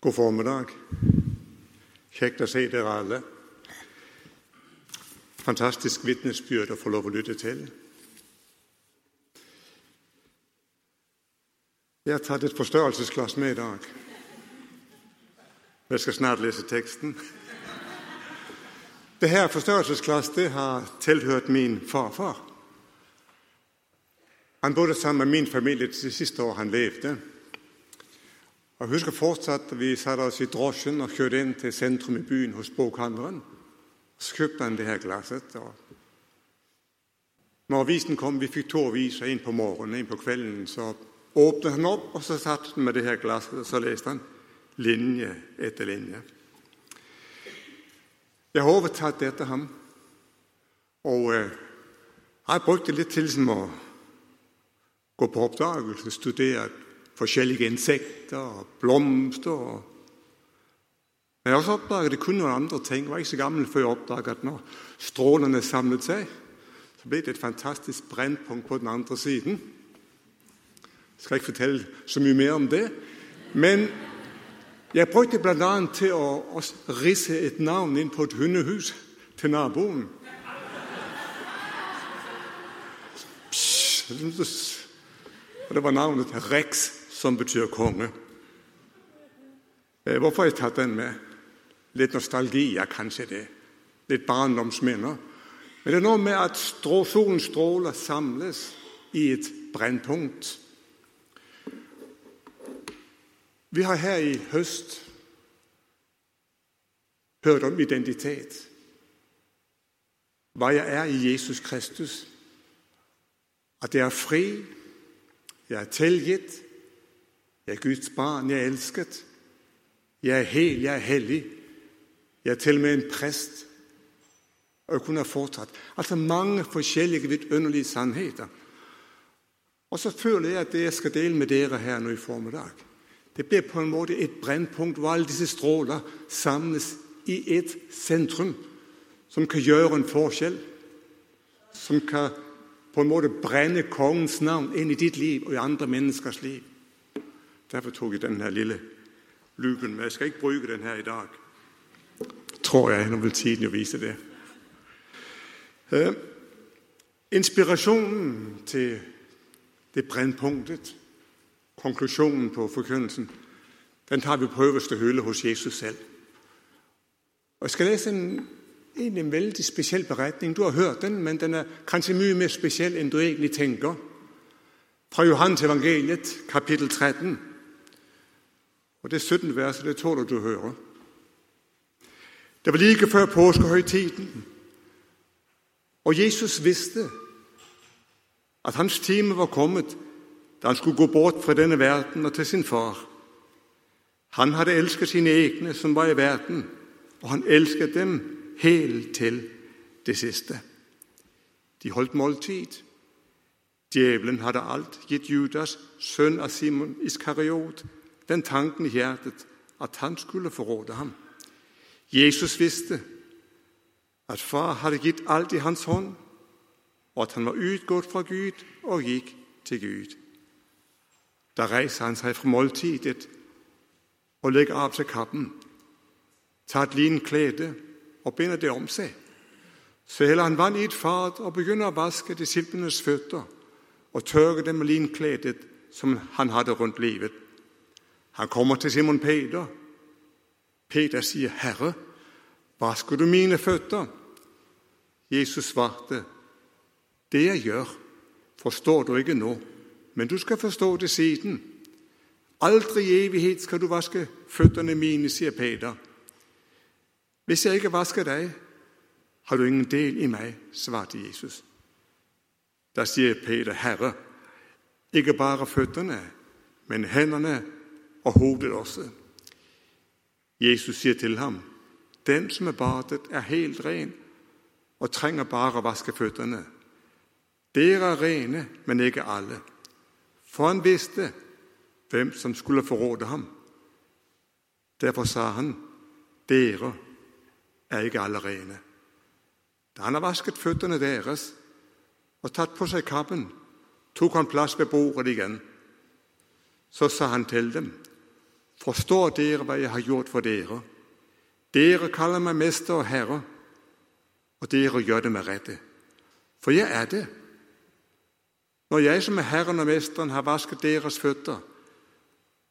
God formiddag. Kjekt å se dere alle. Fantastisk vitnesbyrd å få lov å lytte til. Jeg har tatt et forstørrelsesglass med i dag. Jeg skal snart lese teksten. Det her forstørrelsesglasset har tilhørt min farfar. Han bodde sammen med min familie det siste år han levde. Jeg husker fortsatt vi satte oss i drosjen og kjørte inn til sentrum i byen hos bokhandleren. Så kjøpte han det her glasset. Og når avisen kom, vi fikk to aviser, en på morgenen en på kvelden, så åpnet han opp, og så satt han med det her glasset, og så leste han linje etter linje. Jeg har overtatt det etter ham, og eh, jeg brukte litt til som å gå på oppdagelse, studere forskjellige insekter og blomster. Og Men jeg har også oppdaget det kunne noen andre ting. Jeg var ikke så gammel før jeg oppdaget at når strålene samlet seg, så ble det et fantastisk brennpunkt på den andre siden. Jeg skal ikke fortelle så mye mer om det. Men jeg brukte bl.a. til å, å risse et navn inn på et hundehus til naboen. Og det var navnet Rex, som betyr konge. Eh, hvorfor har jeg tatt den med? Litt nostalgi, ja, kanskje det. Litt barndomsminner. Men det er noe med at strå, solens stråler samles i et brennpunkt. Vi har her i høst hørt om identitet. Hva jeg er i Jesus Kristus. At jeg er fri, jeg er tilgitt, jeg er Guds barn, jeg er elsket. Jeg er hel, jeg er hellig. Jeg er til og med en prest. Og jeg kunne ha fortsatt. Altså mange forskjellige vidunderlige sannheter. Og så føler jeg at det jeg skal dele med dere her nå i formiddag, det blir på en måte et brennpunkt hvor alle disse stråler samles i et sentrum som kan gjøre en forskjell. Som kan på en måte brenne kongens navn inn i ditt liv og i andre menneskers liv. Derfor tok jeg denne lille luken med. Jeg skal ikke bruke den her i dag, tror jeg. Nå vil tiden jo vise det. Eh, inspirasjonen til det brennpunktet, konklusjonen på forkynnelsen, den tar vi på øverste hylle hos Jesus selv. Og Jeg skal lese en, en veldig spesiell beretning. Du har hørt den, men den er kanskje mye mer spesiell enn du egentlig tenker. Fra Johans evangeliet, kapittel 13. Og Det 17. verset det tåler du å høre. Det var like før påskehøytiden, og Jesus visste at hans time var kommet da han skulle gå bort fra denne verden og til sin far. Han hadde elsket sine egne som var i verden, og han elsket dem helt til det siste. De holdt måltid. Djevelen hadde alt gitt Judas, sønn av Simon Iskariot, den tanken i hjertet at han skulle forråde ham. Jesus visste at far hadde gitt alt i hans hånd, og at han var utgått fra Gud og gikk til Gud. Da reiser han seg fra måltidet og legger av seg kappen, tar et linklede og binder det om seg. Så heller han vann i et fat og begynner å vaske disiplenes føtter og tørke dem med linkledet som han hadde rundt livet. Han kommer til Simon Peter. Peter sier, 'Herre, vasker du mine føtter?' Jesus svarte, 'Det jeg gjør, forstår du ikke nå, men du skal forstå det siden.' 'Aldri i evighet skal du vaske føttene mine', sier Peter. 'Hvis jeg ikke vasker deg, har du ingen del i meg', svarte Jesus. Da sier Peter, 'Herre, ikke bare føttene, men hendene og hodet også. Jesus sier til ham, 'Den som er badet, er helt ren og trenger bare å vaske føttene.' 'Dere er rene, men ikke alle.' For han visste hvem som skulle forråde ham. Derfor sa han, 'Dere er ikke alle rene.' Da han har vasket føttene deres og tatt på seg kappen, tok han plass ved bordet igjen. Så sa han til dem, Forstår dere hva jeg har gjort for dere? Dere kaller meg mester og herre, og dere gjør det med rette. For jeg er det. Når jeg som er Herren og Mesteren har vasket deres føtter,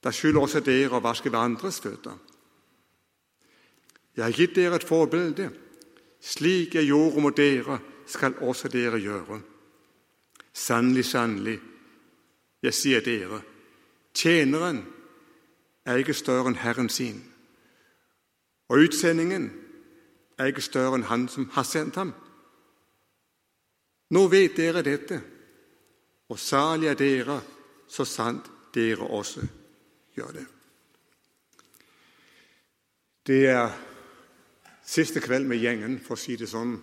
da skylder også dere å vaske hverandres føtter. Jeg har gitt dere et forbilde. Slik jeg gjorde mot dere, skal også dere gjøre. Sannelig, sannelig, jeg sier dere, tjeneren er ikke større enn Herren sin. Og utsendingen er ikke større enn Han som har sendt ham. Nå vet dere dette, og salig er dere så sant dere også gjør det. Det er siste kveld med gjengen, for å si det sånn.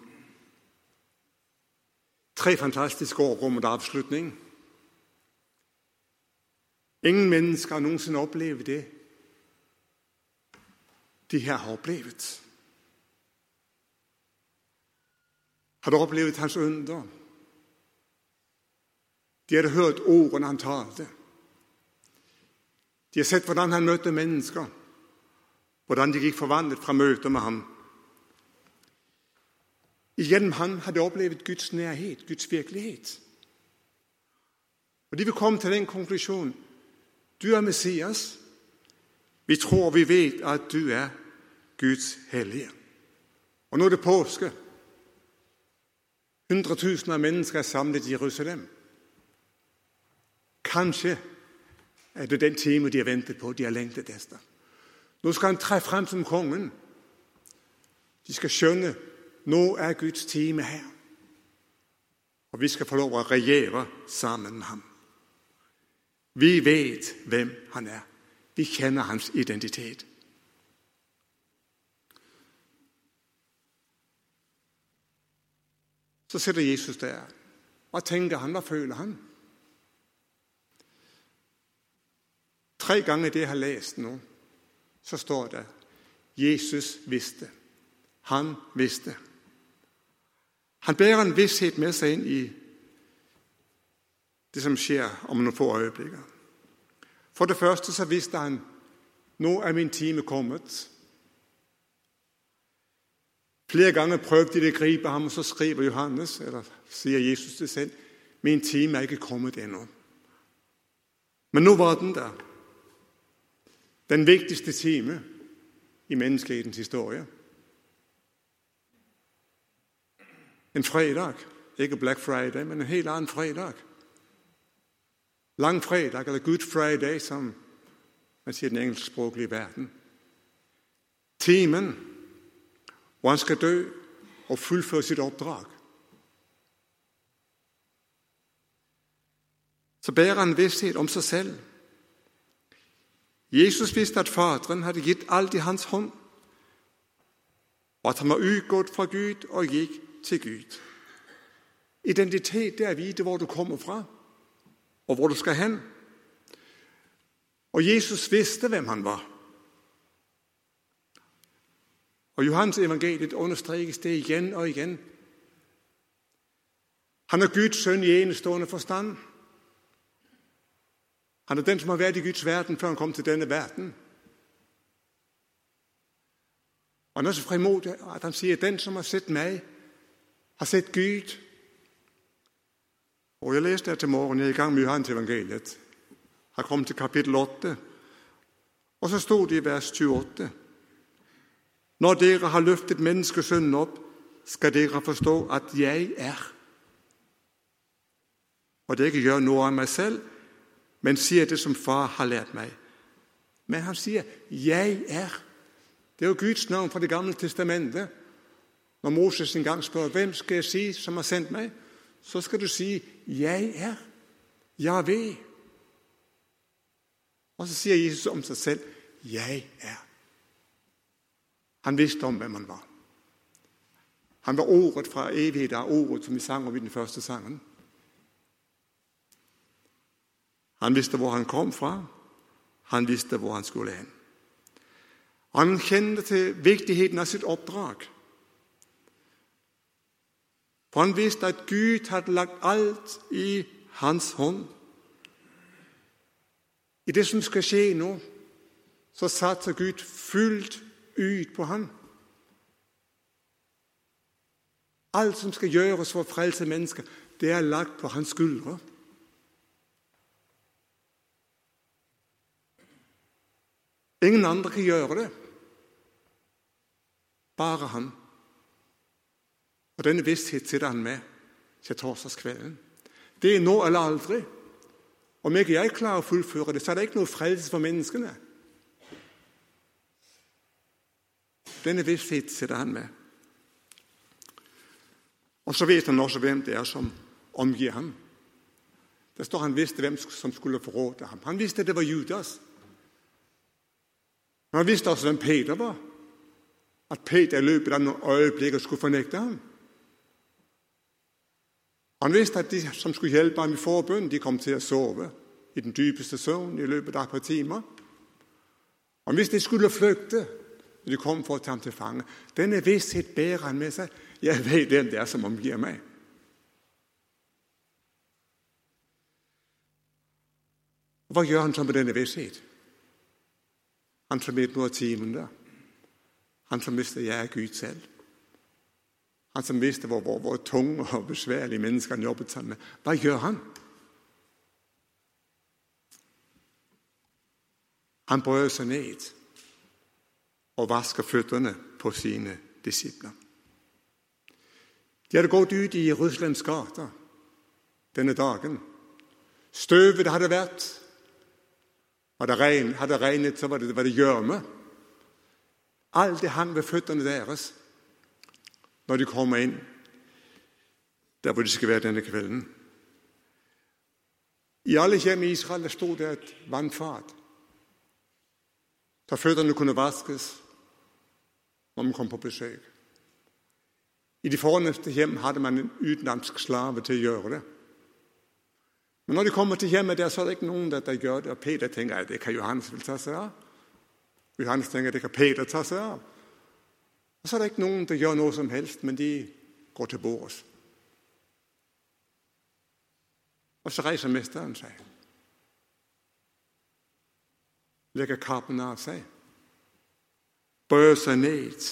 Tre fantastiske år mot avslutning. Ingen mennesker har noensinne opplevd det de her har opplevet. Har du opplevd hans under? De hadde hørt ordene han talte. De har sett hvordan han møtte mennesker, hvordan de gikk forvandlet fra møter med ham. Gjennom ham hadde de opplevd Guds nærhet, Guds virkelighet. Og De vil komme til den konklusjonen du er Messias. Vi tror vi vet at du er Guds hellige. Og nå er det påske. Hundretusener av mennesker er samlet i Jerusalem. Kanskje er det den time de har ventet på, de har lengtet etter. Nå skal han tre frem som kongen. De skal skjønne nå er Guds time her. Og vi skal få lov å regjere sammen med ham. Vi vet hvem han er. Vi kjenner hans identitet. Så sitter Jesus der. Hva tenker han? Hva føler han? Tre ganger det jeg har lest nå, så står det Jesus visste. Han visste. Han bærer en visshet med seg inn i det som skjer om noen få øyeblikk. For det første så visste han nå er min time kommet. Flere ganger prøvde de å gripe ham, og så skriver Johannes, eller sier Jesus til selv, min time er ikke kommet ennå. Men nå var den der. Den viktigste time i menneskehetens historie. En fredag. Ikke Black Friday, men en helt annen fredag. Langfredag, eller Good Friday, som man sier i den engelskspråklige verden. Timen hvor han skal dø og fullføre sitt oppdrag. Så bærer han visshet om seg selv. Jesus visste at Faderen hadde gitt alt i hans hånd, og at han var utgått fra Gud og gikk til Gud. Identitet det er å vite hvor du kommer fra og hvor du skal hen. Og Jesus visste hvem han var. Og Johans evangeliet understrekes det igjen og igjen. Han er Guds sønn i enestående forstand. Han er den som har vært i Guds verden før han kom til denne verden. Og Han er så frimodig at han sier 'Den som har sett meg, har sett Gud'. Og Jeg leste her til morgen, jeg er i gang med Johannes evangeliet. Har kommet til kapittel 8. Og så sto det i vers 28. Når dere har løftet menneskesønnen opp, skal dere forstå at jeg er. Og det ikke gjør noe av meg selv, men sier det som far har lært meg. Men han sier 'jeg er'. Det er jo Guds navn fra Det gamle testamentet. Når Moses en gang spør 'Hvem skal jeg si som har sendt meg?' Så skal du si 'Jeg er'. Javé. Og så sier Jesus om seg selv 'Jeg er'. Han visste om hvem han var. Han var ordet fra evigheten, ordet som vi sang om i den første sangen. Han visste hvor han kom fra. Han visste hvor han skulle hen. Han kjente til viktigheten av sitt oppdrag. For han visste at Gud hadde lagt alt i hans hånd. I det som skal skje nå, så satser Gud fullt ut på ham. Alt som skal gjøres for å frelse mennesker, det er lagt på hans skuldre. Ingen andre kan gjøre det. Bare han. Og denne visshet sitter han med til torsdagskvelden. Det er nå eller aldri. Om ikke jeg klarer å fullføre det, så er det ikke noe frelse for menneskene. Denne visshet sitter han med. Og så vet han også hvem det er som omgir ham. Det står Han visste hvem som skulle forråde ham. Han visste det var Judas. Men han visste også hvem Peter var. At Peter i løpet av noen øyeblikk skulle fornekte ham. Han visste at de som skulle hjelpe ham i forbønn, de kom til å sove i den dypeste søvn i løpet av et par timer. Han visste de skulle flykte de kom for å ta ham til fange. Denne visshet bærer han med seg. Jeg vet hvem det er som omgir meg. Hva gjør han så med denne visshet? Han som vet noe av timen der. Han som visste jeg er Gud selv. Han som visste hvor, hvor, hvor tunge og besværlige mennesker han jobbet sammen med. Hva gjør han? Han bøyer seg ned og vasker føttene på sine disipler. De hadde gått ut i Jerusalems gater denne dagen. Støvet hadde vært. Hadde, regnet, hadde regnet, så var det gjørme. Alt det hang ved føttene deres når de kommer inn der hvor de skal være denne kvelden. I alle hjem i Israel sto det et vannfat der føttene kunne vaskes når man kom på besøk. I de forneste hjem hadde man en utenlandsk slave til å gjøre det. Men når de kommer til hjemmet, der, så er det ikke noen der gjør det. Og Peter tenker at det kan Johannes vel ta seg av. Johannes tenker at det kan Peter ta seg av. Og så er det ikke noen som gjør noe som helst, men de går til bords. Og så reiser mesteren seg. Legger kappen av seg. Bøyer seg ned.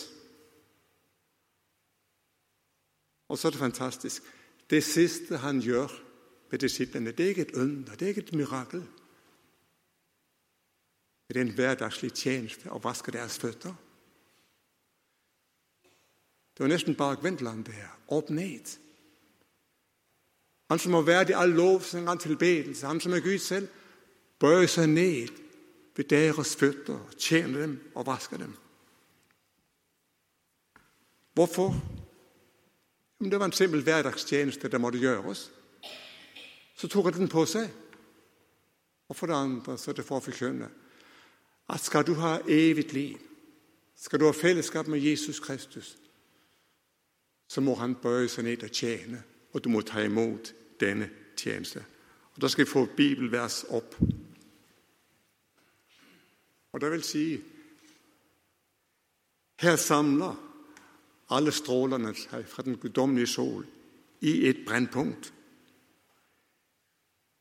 Og så er det fantastisk. Det siste han gjør med disiplene, det er ikke et under, det er ikke et mirakel. Det er en hverdagslig tjeneste å vaske deres føtter. Det var nesten bakvendtland, det her. Opp ned. Han som har vært i all lovsang og tilbedelse, han som er Gud selv, bøyer seg ned ved deres føtter, tjener dem og vasker dem. Hvorfor? Det var en simpel hverdagstjeneste det måtte gjøres. Så tok han den på seg. Og for det andre så er det for å forkynne at skal du ha evig liv, skal du ha fellesskap med Jesus Kristus, så må han bøye seg ned og tjene, og du må ta imot denne tjeneste. Og Da skal vi få bibelvers opp. Og det vil si Her samler alle strålene seg fra den guddommelige sol i et brennpunkt.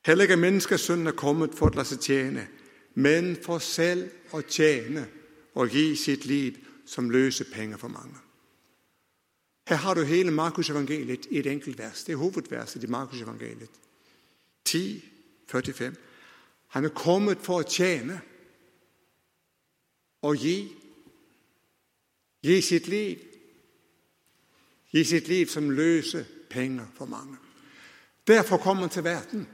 Heller ikke menneskesønnen er kommet for å la seg tjene, men for selv å tjene og gi sitt liv som løsepenger for mange. Her har du hele Markus-evangeliet i et enkelt vers. Det er hovedverset i Markus-evangeliet. 10, 45. Han er kommet for å tjene og gi. Gi sitt liv. Gi sitt liv som løse penger for mange. Derfor kom han til verden.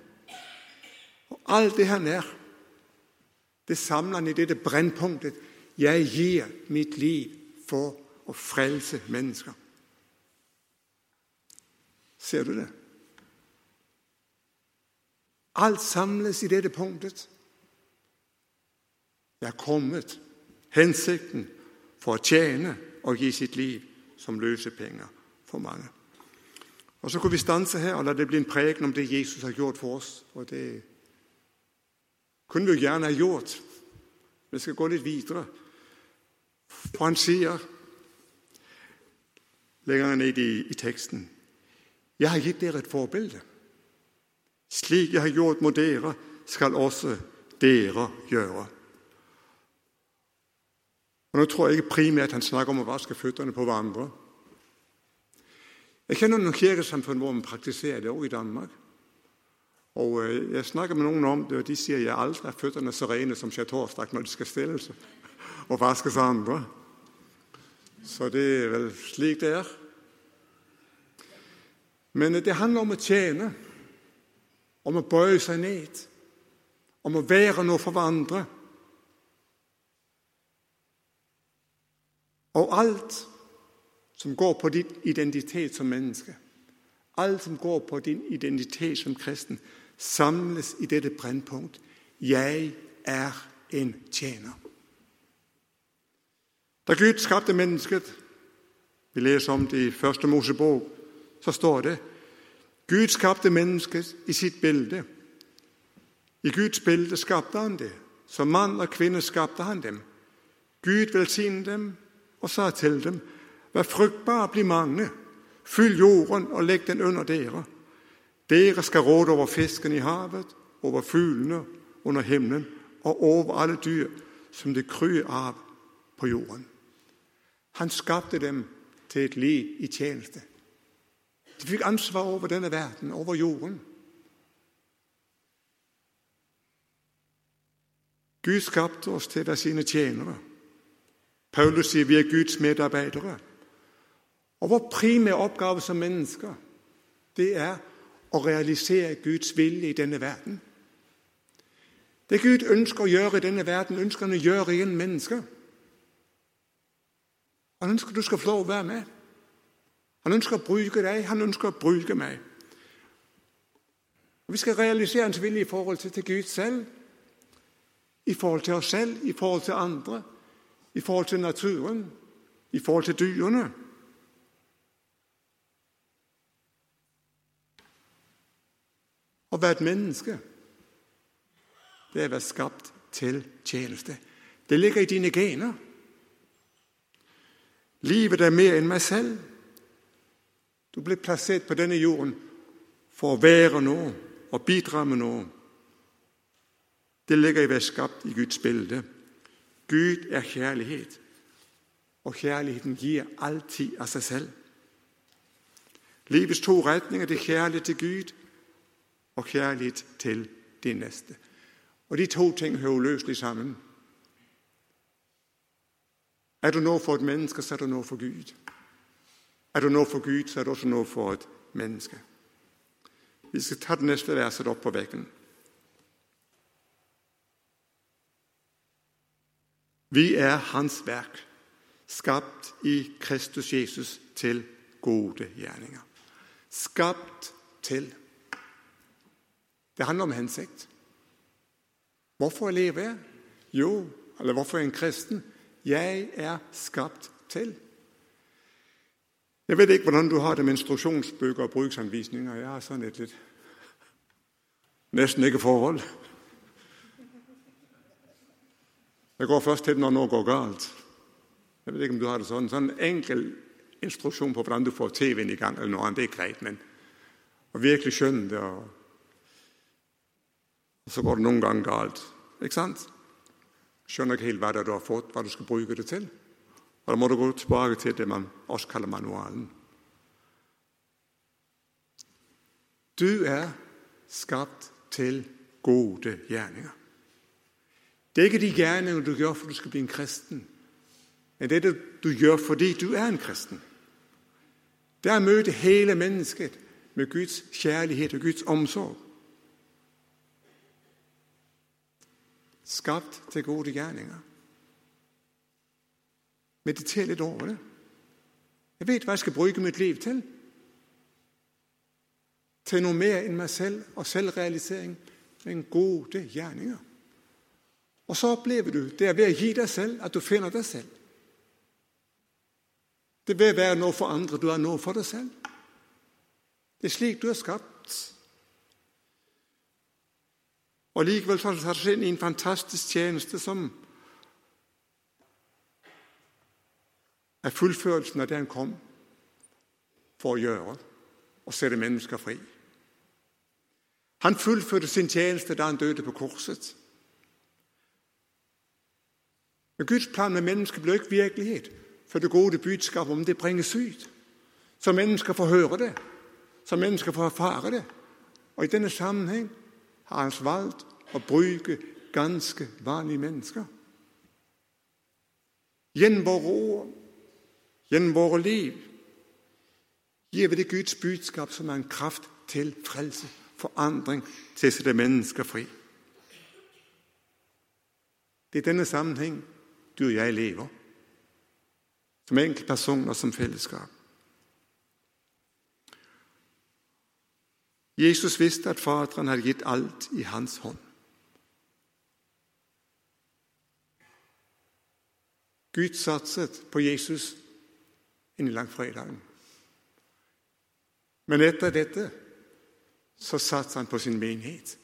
Og alt det han er, det samler han i dette brennpunktet. Jeg gir mitt liv for å frelse mennesker. Ser du det? Alt samles i dette punktet. Det er kommet, hensikten, for å tjene og gi sitt liv som løsepenger for mange. Og Så kunne vi stanse her og la det bli en preken om det Jesus har gjort for oss. Og det kunne vi jo gjerne ha gjort. Vi skal gå litt videre. For han sier, lenger ned i, i teksten jeg har gitt dere et forbilde. Slik jeg har gjort mot dere, skal også dere gjøre. Og Nå tror jeg primært han snakker om å vaske føttene på hverandre. Jeg kjenner noen kirkesamfunn hvor man praktiserer det, også i Danmark. Og øh, Jeg snakker med noen om det, og de sier jeg aldri har føttene så rene som skjærtorsdag når de skal stille seg og vaskes av andre. Så det er vel slik det er. Men det handler om å tjene, om å bøye seg ned, om å være noe for hverandre. Og alt som går på din identitet som menneske, alt som går på din identitet som kristen, samles i dette brennpunkt. Jeg er en tjener. Da Gud skapte mennesket, vi leser om det i første Mosebok, så står det Gud skapte mennesket i sitt bilde. I Guds bilde skapte han det. Som mann og kvinne skapte han dem. Gud velsignet dem og sa til dem, Vær fruktbare, bli mange, fyll jorden og legg den under dere. Dere skal råde over fisken i havet, over fuglene under himmelen og over alle dyr som det kryr av på jorden. Han skapte dem til et liv i tjeneste. De fikk ansvar over denne verden, over jorden. Gud skapte oss til å være sine tjenere. Paulus sier vi er Guds medarbeidere. Og Vår primære oppgave som mennesker det er å realisere Guds vilje i denne verden. Det Gud ønsker å gjøre i denne verden, ønsker han å gjøre i en menneske. Han ønsker du skal få lov å være med. Han ønsker å bruke deg, han ønsker å bruke meg. Og Vi skal realisere hans vilje i forhold til Gud selv, i forhold til oss selv, i forhold til andre, i forhold til naturen, i forhold til dyrene. Å være et menneske, det er å være skapt til tjeneste. Det ligger i dine gener. Livet er mer enn meg selv. Du ble plassert på denne jorden for å være noe og bidra med noe. Det ligger i å være skapt i Guds bilde. Gud er kjærlighet, og kjærligheten gir alltid av seg selv. Livets to retninger det er kjærlighet til Gud og kjærlighet til de neste. Og De to ting hører uløselig sammen. Er du noe for et menneske, så er du noe for Gud. Er det noe for Gud, så er det også noe for et menneske. Vi skal ta det neste verset opp på veggen. Vi er Hans verk, skapt i Kristus Jesus til gode gjerninger. Skapt til. Det handler om hensikt. Hvorfor lever jeg? Jo, eller hvorfor er jeg en kristen? Jeg er skapt til. Jeg vet ikke hvordan du har det med instruksjonsbøker og bruksanvisninger. Jeg har sånn et litt nesten ikke forhold. Jeg går først til når noe går galt. Jeg vet ikke om du har det sånn. Sånn enkel instruksjon på hvordan du får TV-en i gang, eller noe annet, det er greit. Men å virkelig skjønne det, og, så går det noen ganger galt. Ikke sant? Skjønner ikke helt hva du har fått, hva du skal bruke det til. Og Da må du gå tilbake til det man også kaller manualen. Du er skapt til gode gjerninger. Det er ikke de gjerninger du gjør for du skal bli en kristen, men det er det du gjør fordi du er en kristen. Det er å møte hele mennesket med Guds kjærlighet og Guds omsorg. Skapt til gode gjerninger. Mediter litt over det. Jeg vet hva jeg skal bruke mitt liv til. Til noe mer enn meg selv og selvrealisering, men gode gjerninger. Og så opplever du det er ved å gi deg selv at du finner deg selv. Det å være noe for andre du er noe for deg selv. Det er slik du er skapt. Og Likevel har det inn i en fantastisk tjeneste som er fullførelsen av det han kom for å gjøre, å sette mennesker fri. Han fullførte sin tjeneste da han døde på korset. Men Guds plan med mennesket blir ikke virkelighet for det gode budskapet om det bringes ut. Så mennesker får høre det, så mennesker får erfare det. Og i denne sammenheng har han valgt å bruke ganske vanlige mennesker. Gjennom våre ord, gjennom våre liv, gir vi det Guds budskap som er en kraft til frelse, forandring, til å sette mennesker fri. Det er denne sammenheng du og jeg lever. Som enkeltpersoner, som fellesskap. Jesus visste at Faderen hadde gitt alt i hans hånd. Gud satset på Jesus inn i langfredagen. Men etter dette så satser han på sin menighet.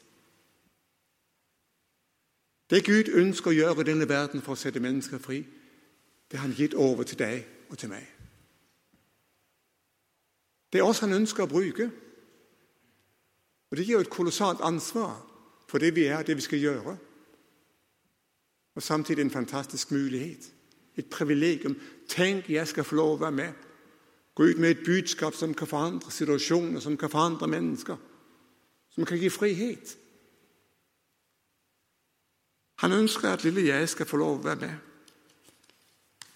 Det Gud ønsker å gjøre i denne verden for å sette mennesker fri, det har han gitt over til deg og til meg. Det er oss han ønsker å bruke. Og Det gir jo et kolossalt ansvar for det vi er, det vi skal gjøre. Og samtidig en fantastisk mulighet. Et privilegium. Tenk, jeg skal få lov å være med. Gå ut med et budskap som kan forandre situasjoner, som kan forandre mennesker. Som kan gi frihet. Han ønsker at lille jeg skal få lov å være med.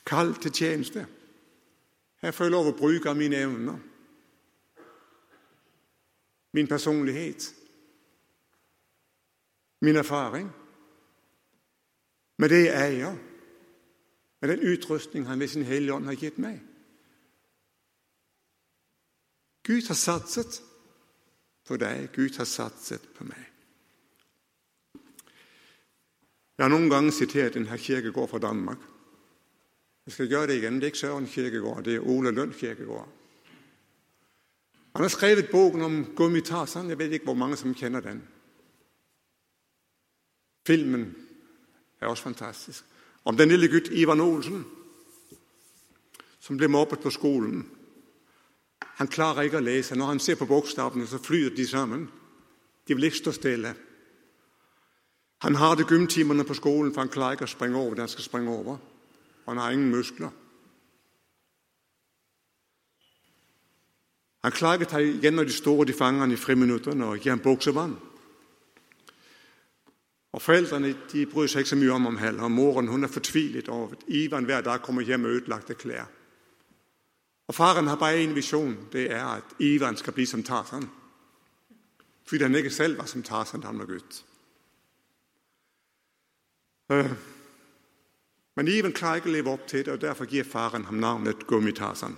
Kall til tjeneste. Her får jeg lov å bruke mine evner. Min personlighet. Min erfaring. Med det jeg eier. Med den utrustning han ved sin Hellige Ånd har gitt meg. Gud har satset på deg. Gud har satset på meg. Jeg har noen ganger sitert en herr Kirkegård fra Danmark. Jeg skal gjøre det igjen. Det er ikke Søren Kirkegård, det er Ole Lund Kirkegård. Han har skrevet boken om Gummitarsan. Jeg vet ikke hvor mange som kjenner den. Filmen er også fantastisk. Om den lille gutt Ivan Olsen som ble mobbet på skolen. Han klarer ikke å lese. Når han ser på bokstavene, så flyr de sammen. De vil ikke stå stille. Han har det gymtimerne på skolen, for han klarer ikke å springe over det han skal springe over. Og han har ingen muskler. Han klarer ikke å ta igjen når de står de fanger han i friminuttene og gir ham buksevann. Og Foreldrene de bryr seg ikke så mye om ham heller. Moren hun er fortvilet over at Ivan hver dag kommer hjem med ødelagte klær. Og Faren har bare én visjon. Det er at Ivan skal bli som Tarzan. Fordi han ikke selv var som Tarzan da han var gutt. Øh, men Ivan klarer ikke å leve opp til det, og derfor gir faren ham navnet Gummitarsan.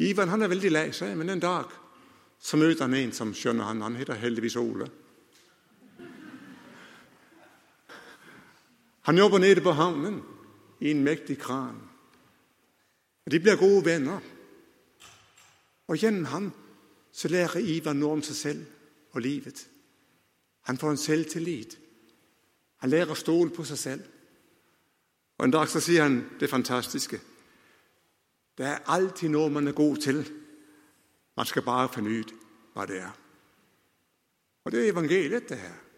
Ivan han er veldig lei seg, men en dag så møter han en som skjønner han. Han heter heldigvis Ole. Han jobber nede på havnen i en mektig kran. Og De blir gode venner. Og gjennom ham så lærer Ivar noe om seg selv og livet. Han får en selvtillit. Han lærer å stole på seg selv. Og En dag så sier han det fantastiske. Det er alltid noe man er god til. Man skal bare finne ut hva det er. Og det er evangeliet, det her.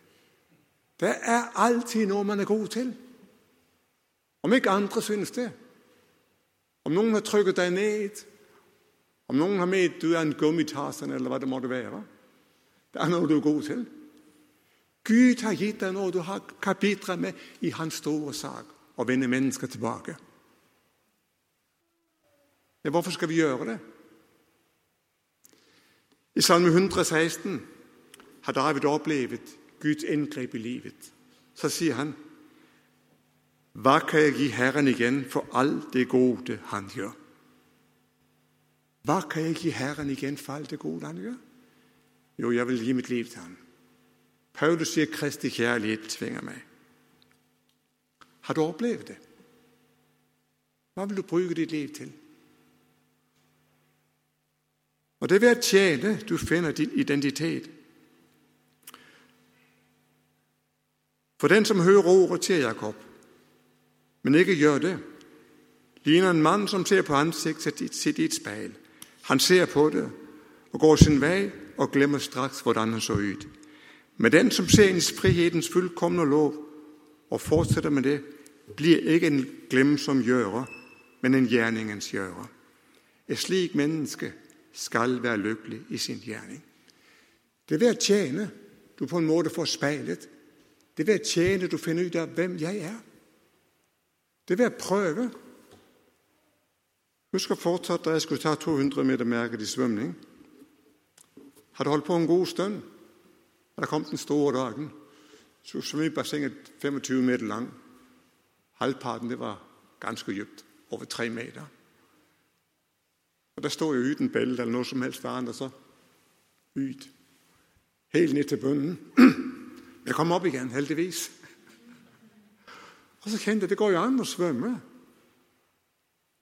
Det er alltid noe man er god til. Om ikke andre synes det. Om noen har trykket deg ned, om noen har ment du er en gummitarsen, eller hva det måtte være. Det er noe du er god til. Gud har gitt deg noe du kan bidra med i hans store sak å vende mennesker tilbake. Men hvorfor skal vi gjøre det? I Salme 116 har David opplevd Guds inngrep i livet. Så sier han Hva kan jeg gi Herren igjen for alt det gode han gjør? Hva kan jeg gi Herren igjen for alt det gode han gjør? Jo, jeg vil gi mitt liv til ham. Paulus sier Kristi kjærlighet tvinger meg. Har du opplevd det? Hva vil du bruke ditt liv til? Og det er ved å tjene du finner din identitet. For den som hører ordet til Jakob, men ikke gjør det, ligner en mann som ser på ansiktet sitt i et speil. Han ser på det og går sin vei og glemmer straks hvordan han så ut. Men den som ser inn frihetens fullkomne lov og fortsetter med det, blir ikke en glemsom gjører, men en gjerningens gjører. Et slik menneske skal være lykkelig i sin gjerning. Det er ved å tjene du på en måte får speilet. Det er ved å tjene du finner ut av hvem jeg er. Det er ved å prøve. Husker fortsatt da jeg skulle ta 200 meter merket i svømning. Hadde holdt på en god stund. Og kommet kom den store dagen. Så svømmebassenget 25 meter lang. Halvparten det var ganske dypt. Over tre meter. Og Der står jeg uten belte eller noe som helst annet. Så ut. Helt ned til bunnen. Jeg kom opp igjen, heldigvis. Og så kjente jeg det går jo an å svømme.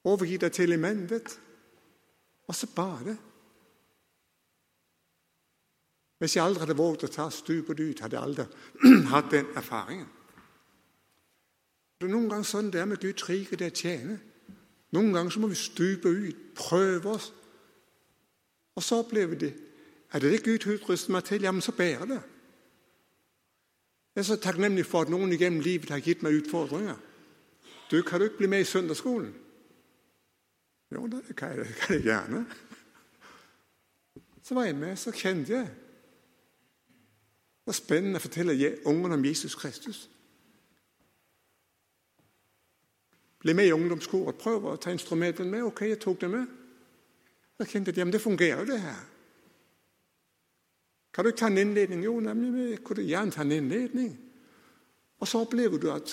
Overgi deg til elementet. Og så bade. Hvis jeg aldri hadde våget å ta stupet ut, hadde jeg aldri hatt den erfaringen. Det er noen ganger sånn det er med Guds rike, det er tjene. Noen ganger så må vi stupe ut, prøve oss. Og så opplever de er det det Gud utruster meg til, ja, men så bærer det. Jeg er så takknemlig for at noen gjennom livet har gitt meg utfordringer. Du, kan du ikke bli med i søndagsskolen? Jo, det kan jeg, kan jeg gjerne. Så var jeg med, så kjente jeg Det var spennende å fortelle ungene om Jesus Kristus. Bli med i ungdomskoret. Prøv å ta instrumentene med. Ok, jeg tok det med. Så kjente jeg at det fungerer, jo, det her. Kan du ikke ta en innledning? Jo, nemlig, jeg kunne gjerne ta en innledning. Og så opplever du at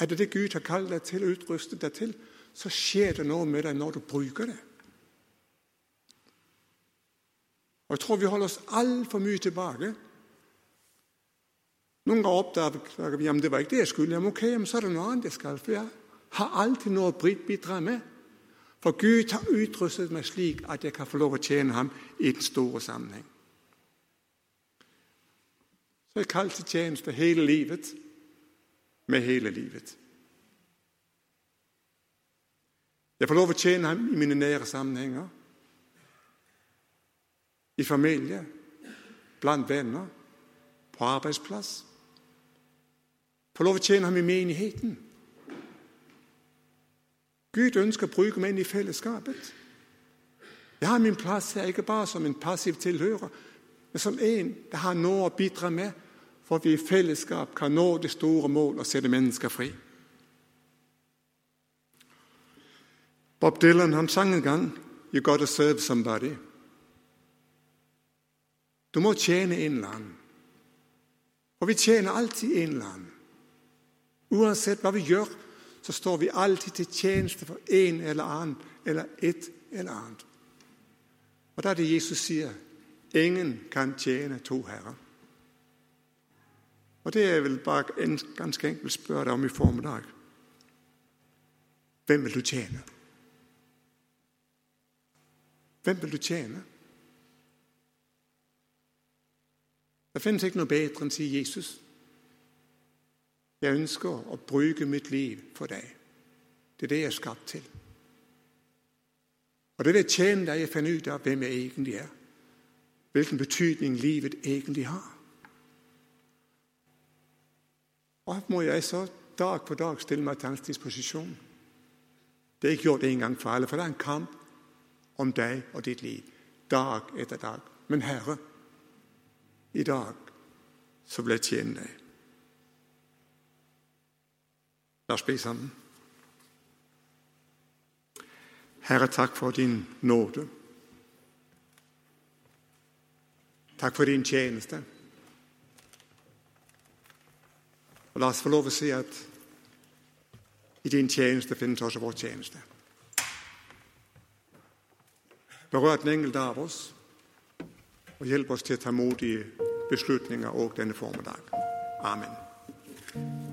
er det det Gud har kalt deg til og utrustet deg til, så skjer det noe med deg når du bruker det. Og Jeg tror vi holder oss altfor mye tilbake. Noen ganger oppdager vi at det var ikke det jeg skulle. Jamen, ok, men så er det noe annet jeg skal. For jeg har alltid noe å bidra med. For Gud har utrustet meg slik at jeg kan få lov å tjene ham i den store sammenheng. Så jeg kalte tjeneste hele livet, med hele livet. Jeg får lov å tjene ham i mine nære sammenhenger. I familie, blant venner, på arbeidsplass. Får lov å tjene ham i menigheten. Gud ønsker å bruke meg inn i fellesskapet. Jeg har min plass her ikke bare som en passiv tilhører, men som en det har noe å bidra med for at vi i fellesskap kan nå det store mål å sette mennesker fri. Bob Dylan han sang en gang 'You gotta serve somebody'. Du må tjene en eller annen. Og vi tjener alltid en eller annen. Uansett hva vi gjør, så står vi alltid til tjeneste for en eller annen eller et eller annet. Og da er det Jesus sier Ingen kan tjene to herrer. Og det er vel bare ganske enkelt spørre deg om i formiddag. Hvem vil du tjene? Hvem vil du tjene? Det finnes ikke noe bedre enn å si Jesus. Jeg ønsker å bruke mitt liv for deg. Det er det jeg er skapt til. Og det ved tjene deg jeg finner ut av hvem jeg egentlig er hvilken betydning livet egentlig har. Og må jeg så dag for dag stille meg til hans disposisjon. Det er ikke gjort en gang for alle, for det er en kamp om deg og ditt liv. Dag etter dag. Men Herre, i dag så vil jeg tjene deg. La oss be sammen. Herre, takk for din nåde. Takk for din tjeneste. Og La oss få lov å si at i din tjeneste finnes også vår tjeneste. Berør den enkelte av oss og hjelp oss til å ta modige beslutninger òg denne formiddag. Amen.